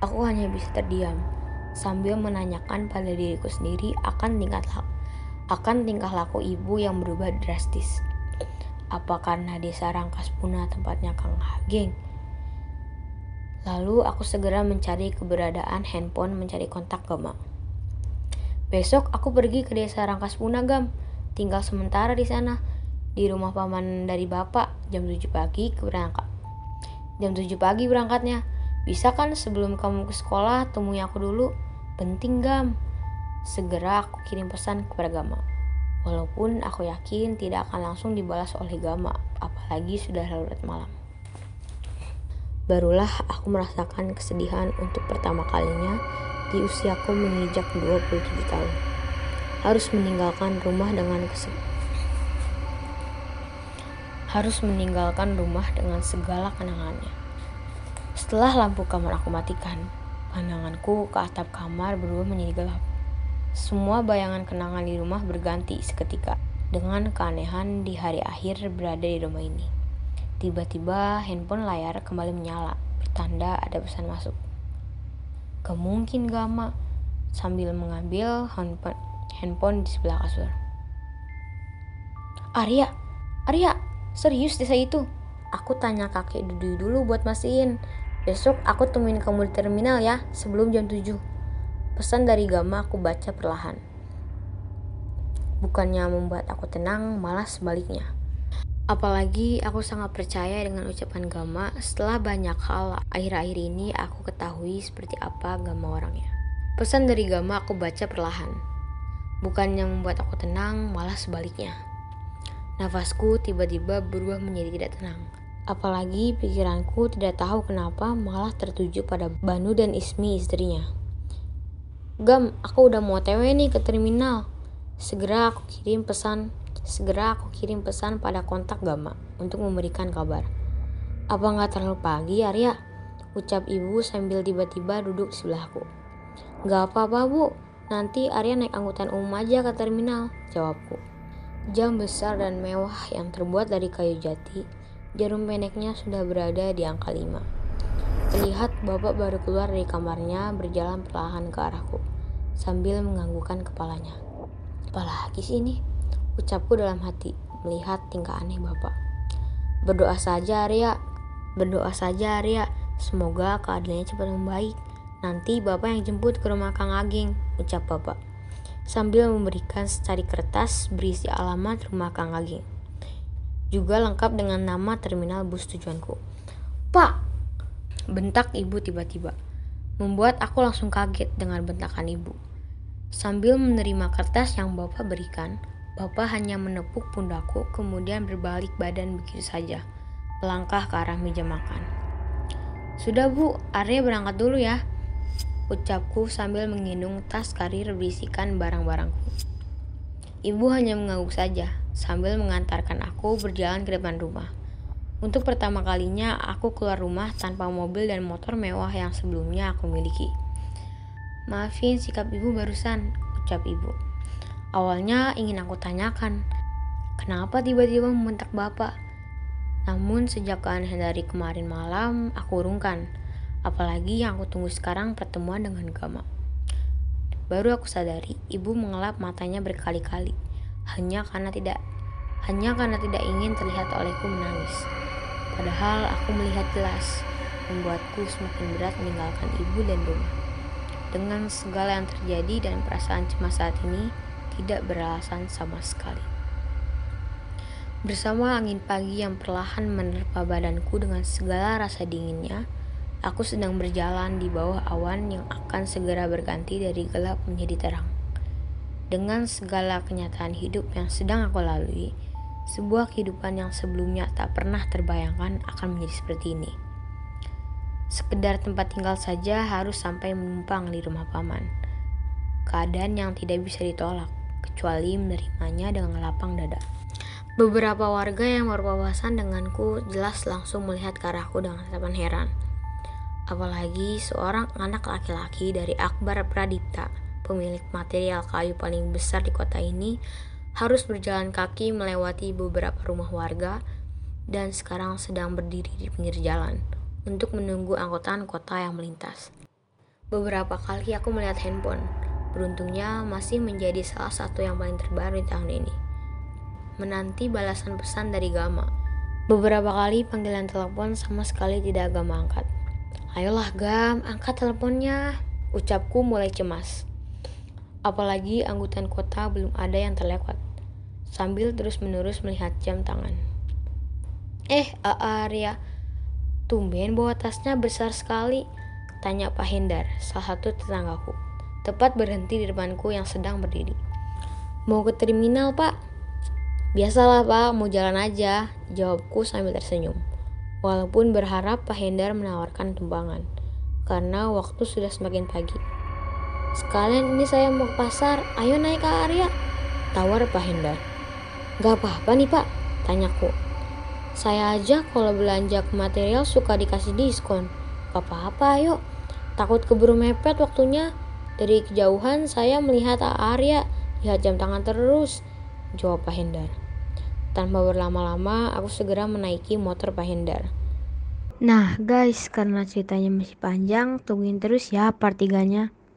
Aku hanya bisa terdiam sambil menanyakan pada diriku sendiri akan tingkah laku, akan tingkah laku ibu yang berubah drastis. Apa karena desa Rangkas punah tempatnya Kang Hageng? Lalu aku segera mencari keberadaan handphone mencari kontak Gama. Besok aku pergi ke desa Rangkas Puna Gam, tinggal sementara di sana di rumah paman dari bapak jam 7 pagi ke berangkat. Jam 7 pagi berangkatnya. Bisa kan sebelum kamu ke sekolah temui aku dulu? Penting gam. Segera aku kirim pesan kepada Gama. Walaupun aku yakin tidak akan langsung dibalas oleh Gama, apalagi sudah larut malam. Barulah aku merasakan kesedihan untuk pertama kalinya di usiaku menginjak 27 tahun. Harus meninggalkan rumah dengan kesedihan harus meninggalkan rumah dengan segala kenangannya. Setelah lampu kamar aku matikan, pandanganku ke atap kamar berubah menjadi gelap. Semua bayangan kenangan di rumah berganti seketika dengan keanehan di hari akhir berada di rumah ini. Tiba-tiba handphone layar kembali menyala, bertanda ada pesan masuk. Gak Gama, sambil mengambil handphone, handphone di sebelah kasur. Arya, Arya, Serius desa itu? Aku tanya kakek Dudu dulu buat mastiin. Besok aku temuin kamu di terminal ya, sebelum jam 7. Pesan dari Gama aku baca perlahan. Bukannya membuat aku tenang, malah sebaliknya. Apalagi aku sangat percaya dengan ucapan Gama setelah banyak hal akhir-akhir ini aku ketahui seperti apa Gama orangnya. Pesan dari Gama aku baca perlahan. Bukannya membuat aku tenang, malah sebaliknya. Nafasku tiba-tiba berubah menjadi tidak tenang. Apalagi pikiranku tidak tahu kenapa malah tertuju pada Banu dan Ismi istrinya. Gam, aku udah mau TW nih ke terminal. Segera aku kirim pesan, segera aku kirim pesan pada kontak Gama untuk memberikan kabar. Apa nggak terlalu pagi, Arya? Ucap ibu sambil tiba-tiba duduk sebelahku. Gak apa-apa, Bu. Nanti Arya naik angkutan umum aja ke terminal, jawabku. Jam besar dan mewah yang terbuat dari kayu jati, jarum pendeknya sudah berada di angka 5. Terlihat bapak baru keluar dari kamarnya berjalan perlahan ke arahku, sambil menganggukkan kepalanya. Apalagi sih ini? Ucapku dalam hati, melihat tingkah aneh bapak. Berdoa saja Arya, berdoa saja Arya, semoga keadaannya cepat membaik. Nanti bapak yang jemput ke rumah Kang Ageng, ucap bapak sambil memberikan secari kertas berisi alamat rumah Kang Ageng. Juga lengkap dengan nama terminal bus tujuanku. Pak! Bentak ibu tiba-tiba. Membuat aku langsung kaget dengan bentakan ibu. Sambil menerima kertas yang bapak berikan, bapak hanya menepuk pundakku kemudian berbalik badan begitu saja. Melangkah ke arah meja makan. Sudah bu, Arya berangkat dulu ya ucapku sambil menggendong tas karir berisikan barang-barangku. Ibu hanya mengangguk saja sambil mengantarkan aku berjalan ke depan rumah. Untuk pertama kalinya aku keluar rumah tanpa mobil dan motor mewah yang sebelumnya aku miliki. Maafin sikap ibu barusan, ucap ibu. Awalnya ingin aku tanyakan, kenapa tiba-tiba membentak bapak? Namun sejak keanehan dari kemarin malam, aku urungkan. Apalagi yang aku tunggu sekarang pertemuan dengan Gama. Baru aku sadari, ibu mengelap matanya berkali-kali, hanya karena tidak hanya karena tidak ingin terlihat olehku menangis. Padahal aku melihat jelas, membuatku semakin berat meninggalkan ibu dan rumah. Dengan segala yang terjadi dan perasaan cemas saat ini, tidak beralasan sama sekali. Bersama angin pagi yang perlahan menerpa badanku dengan segala rasa dinginnya, Aku sedang berjalan di bawah awan yang akan segera berganti dari gelap menjadi terang. Dengan segala kenyataan hidup yang sedang aku lalui, sebuah kehidupan yang sebelumnya tak pernah terbayangkan akan menjadi seperti ini. Sekedar tempat tinggal saja harus sampai menumpang di rumah paman. Keadaan yang tidak bisa ditolak, kecuali menerimanya dengan lapang dada. Beberapa warga yang berpapasan denganku jelas langsung melihat ke arahku dengan tatapan heran. Apalagi seorang anak laki-laki dari Akbar Pradipta, pemilik material kayu paling besar di kota ini, harus berjalan kaki melewati beberapa rumah warga dan sekarang sedang berdiri di pinggir jalan untuk menunggu angkutan kota yang melintas. Beberapa kali aku melihat handphone. Beruntungnya masih menjadi salah satu yang paling terbaru di tahun ini. Menanti balasan pesan dari Gama. Beberapa kali panggilan telepon sama sekali tidak Gama angkat. Ayolah Gam, angkat teleponnya. Ucapku mulai cemas. Apalagi angkutan kota belum ada yang terlewat. Sambil terus-menerus melihat jam tangan. Eh, Arya, tumben bawa tasnya besar sekali. Tanya Pak Hendar, salah satu tetanggaku. Tepat berhenti di depanku yang sedang berdiri. Mau ke terminal, Pak? Biasalah, Pak. Mau jalan aja. Jawabku sambil tersenyum walaupun berharap Pak Hendar menawarkan tumbangan, karena waktu sudah semakin pagi. Sekalian ini saya mau ke pasar, ayo naik ke Arya, tawar Pak Hendar. Gak apa-apa nih Pak, tanyaku. Saya aja kalau belanja ke material suka dikasih diskon. Gak apa-apa ayo, takut keburu mepet waktunya. Dari kejauhan saya melihat Arya, lihat jam tangan terus, jawab Pak Hendar. Tanpa berlama-lama, aku segera menaiki motor Pak Hendar. Nah guys, karena ceritanya masih panjang, tungguin terus ya part 3-nya.